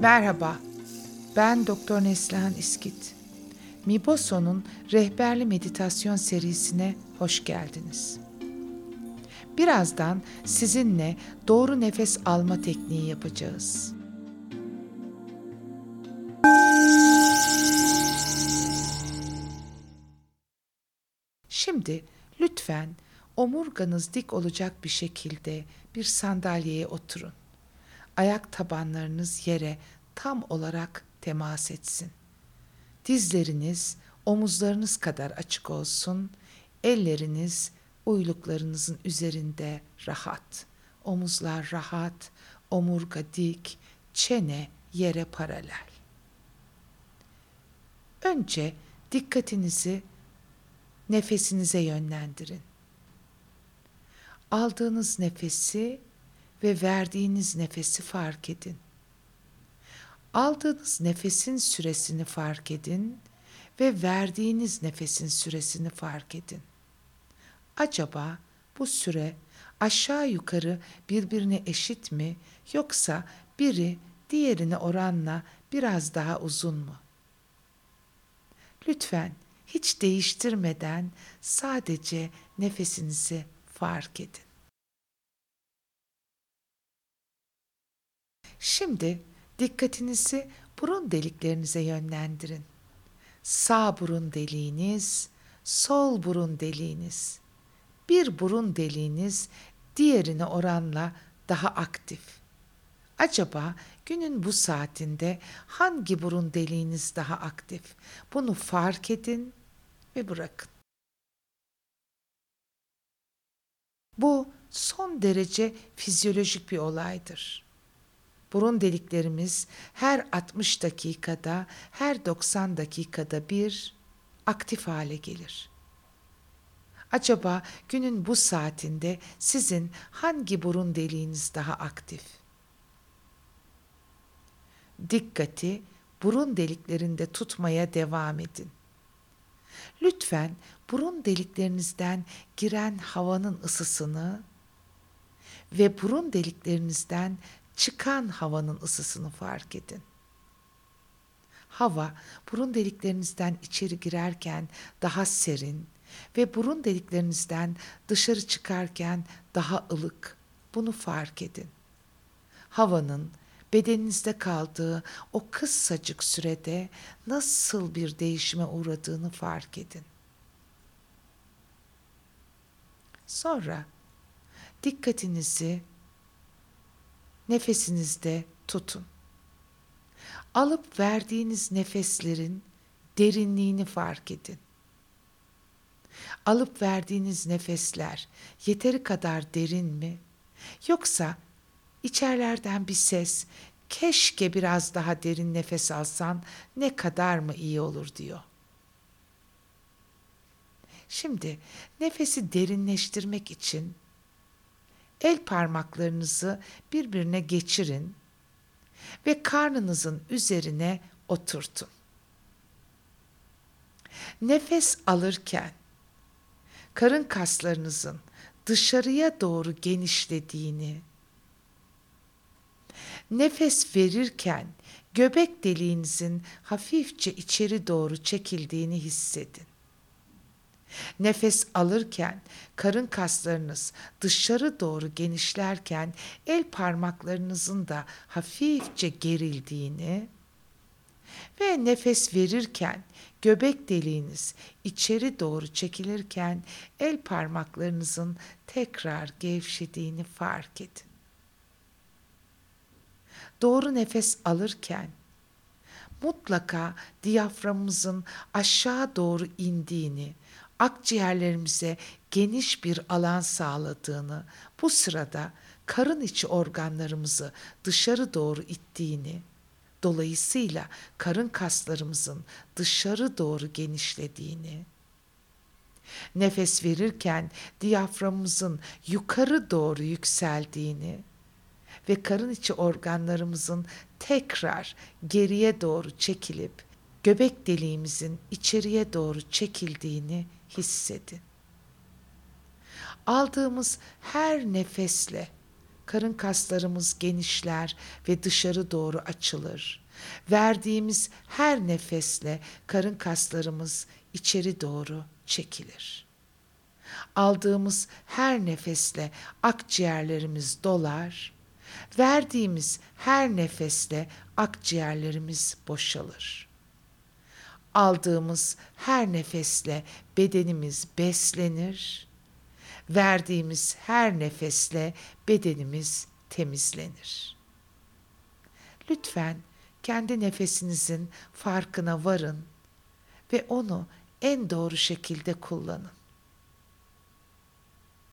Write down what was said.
Merhaba, ben Doktor Neslihan İskit. Miboso'nun rehberli meditasyon serisine hoş geldiniz. Birazdan sizinle doğru nefes alma tekniği yapacağız. Şimdi lütfen omurganız dik olacak bir şekilde bir sandalyeye oturun. Ayak tabanlarınız yere tam olarak temas etsin. Dizleriniz omuzlarınız kadar açık olsun. Elleriniz uyluklarınızın üzerinde rahat. Omuzlar rahat, omurga dik, çene yere paralel. Önce dikkatinizi nefesinize yönlendirin. Aldığınız nefesi ve verdiğiniz nefesi fark edin. Aldığınız nefesin süresini fark edin ve verdiğiniz nefesin süresini fark edin. Acaba bu süre aşağı yukarı birbirine eşit mi yoksa biri diğerine oranla biraz daha uzun mu? Lütfen hiç değiştirmeden sadece nefesinizi fark edin. Şimdi dikkatinizi burun deliklerinize yönlendirin. Sağ burun deliğiniz, sol burun deliğiniz. Bir burun deliğiniz diğerine oranla daha aktif. Acaba günün bu saatinde hangi burun deliğiniz daha aktif? Bunu fark edin ve bırakın. Bu son derece fizyolojik bir olaydır. Burun deliklerimiz her 60 dakikada, her 90 dakikada bir aktif hale gelir. Acaba günün bu saatinde sizin hangi burun deliğiniz daha aktif? Dikkati burun deliklerinde tutmaya devam edin. Lütfen burun deliklerinizden giren havanın ısısını ve burun deliklerinizden çıkan havanın ısısını fark edin. Hava burun deliklerinizden içeri girerken daha serin ve burun deliklerinizden dışarı çıkarken daha ılık. Bunu fark edin. Havanın bedeninizde kaldığı o kısacık sürede nasıl bir değişime uğradığını fark edin. Sonra dikkatinizi nefesinizde tutun. Alıp verdiğiniz nefeslerin derinliğini fark edin. Alıp verdiğiniz nefesler yeteri kadar derin mi? Yoksa içerlerden bir ses keşke biraz daha derin nefes alsan ne kadar mı iyi olur diyor. Şimdi nefesi derinleştirmek için el parmaklarınızı birbirine geçirin ve karnınızın üzerine oturtun. Nefes alırken karın kaslarınızın dışarıya doğru genişlediğini, nefes verirken göbek deliğinizin hafifçe içeri doğru çekildiğini hissedin. Nefes alırken karın kaslarınız dışarı doğru genişlerken el parmaklarınızın da hafifçe gerildiğini ve nefes verirken göbek deliğiniz içeri doğru çekilirken el parmaklarınızın tekrar gevşediğini fark edin. Doğru nefes alırken mutlaka diyaframımızın aşağı doğru indiğini, akciğerlerimize geniş bir alan sağladığını, bu sırada karın içi organlarımızı dışarı doğru ittiğini, dolayısıyla karın kaslarımızın dışarı doğru genişlediğini, nefes verirken diyaframımızın yukarı doğru yükseldiğini ve karın içi organlarımızın tekrar geriye doğru çekilip göbek deliğimizin içeriye doğru çekildiğini hissedin. Aldığımız her nefesle karın kaslarımız genişler ve dışarı doğru açılır. Verdiğimiz her nefesle karın kaslarımız içeri doğru çekilir. Aldığımız her nefesle akciğerlerimiz dolar. Verdiğimiz her nefesle akciğerlerimiz boşalır. Aldığımız her nefesle bedenimiz beslenir verdiğimiz her nefesle bedenimiz temizlenir. Lütfen kendi nefesinizin farkına varın ve onu en doğru şekilde kullanın.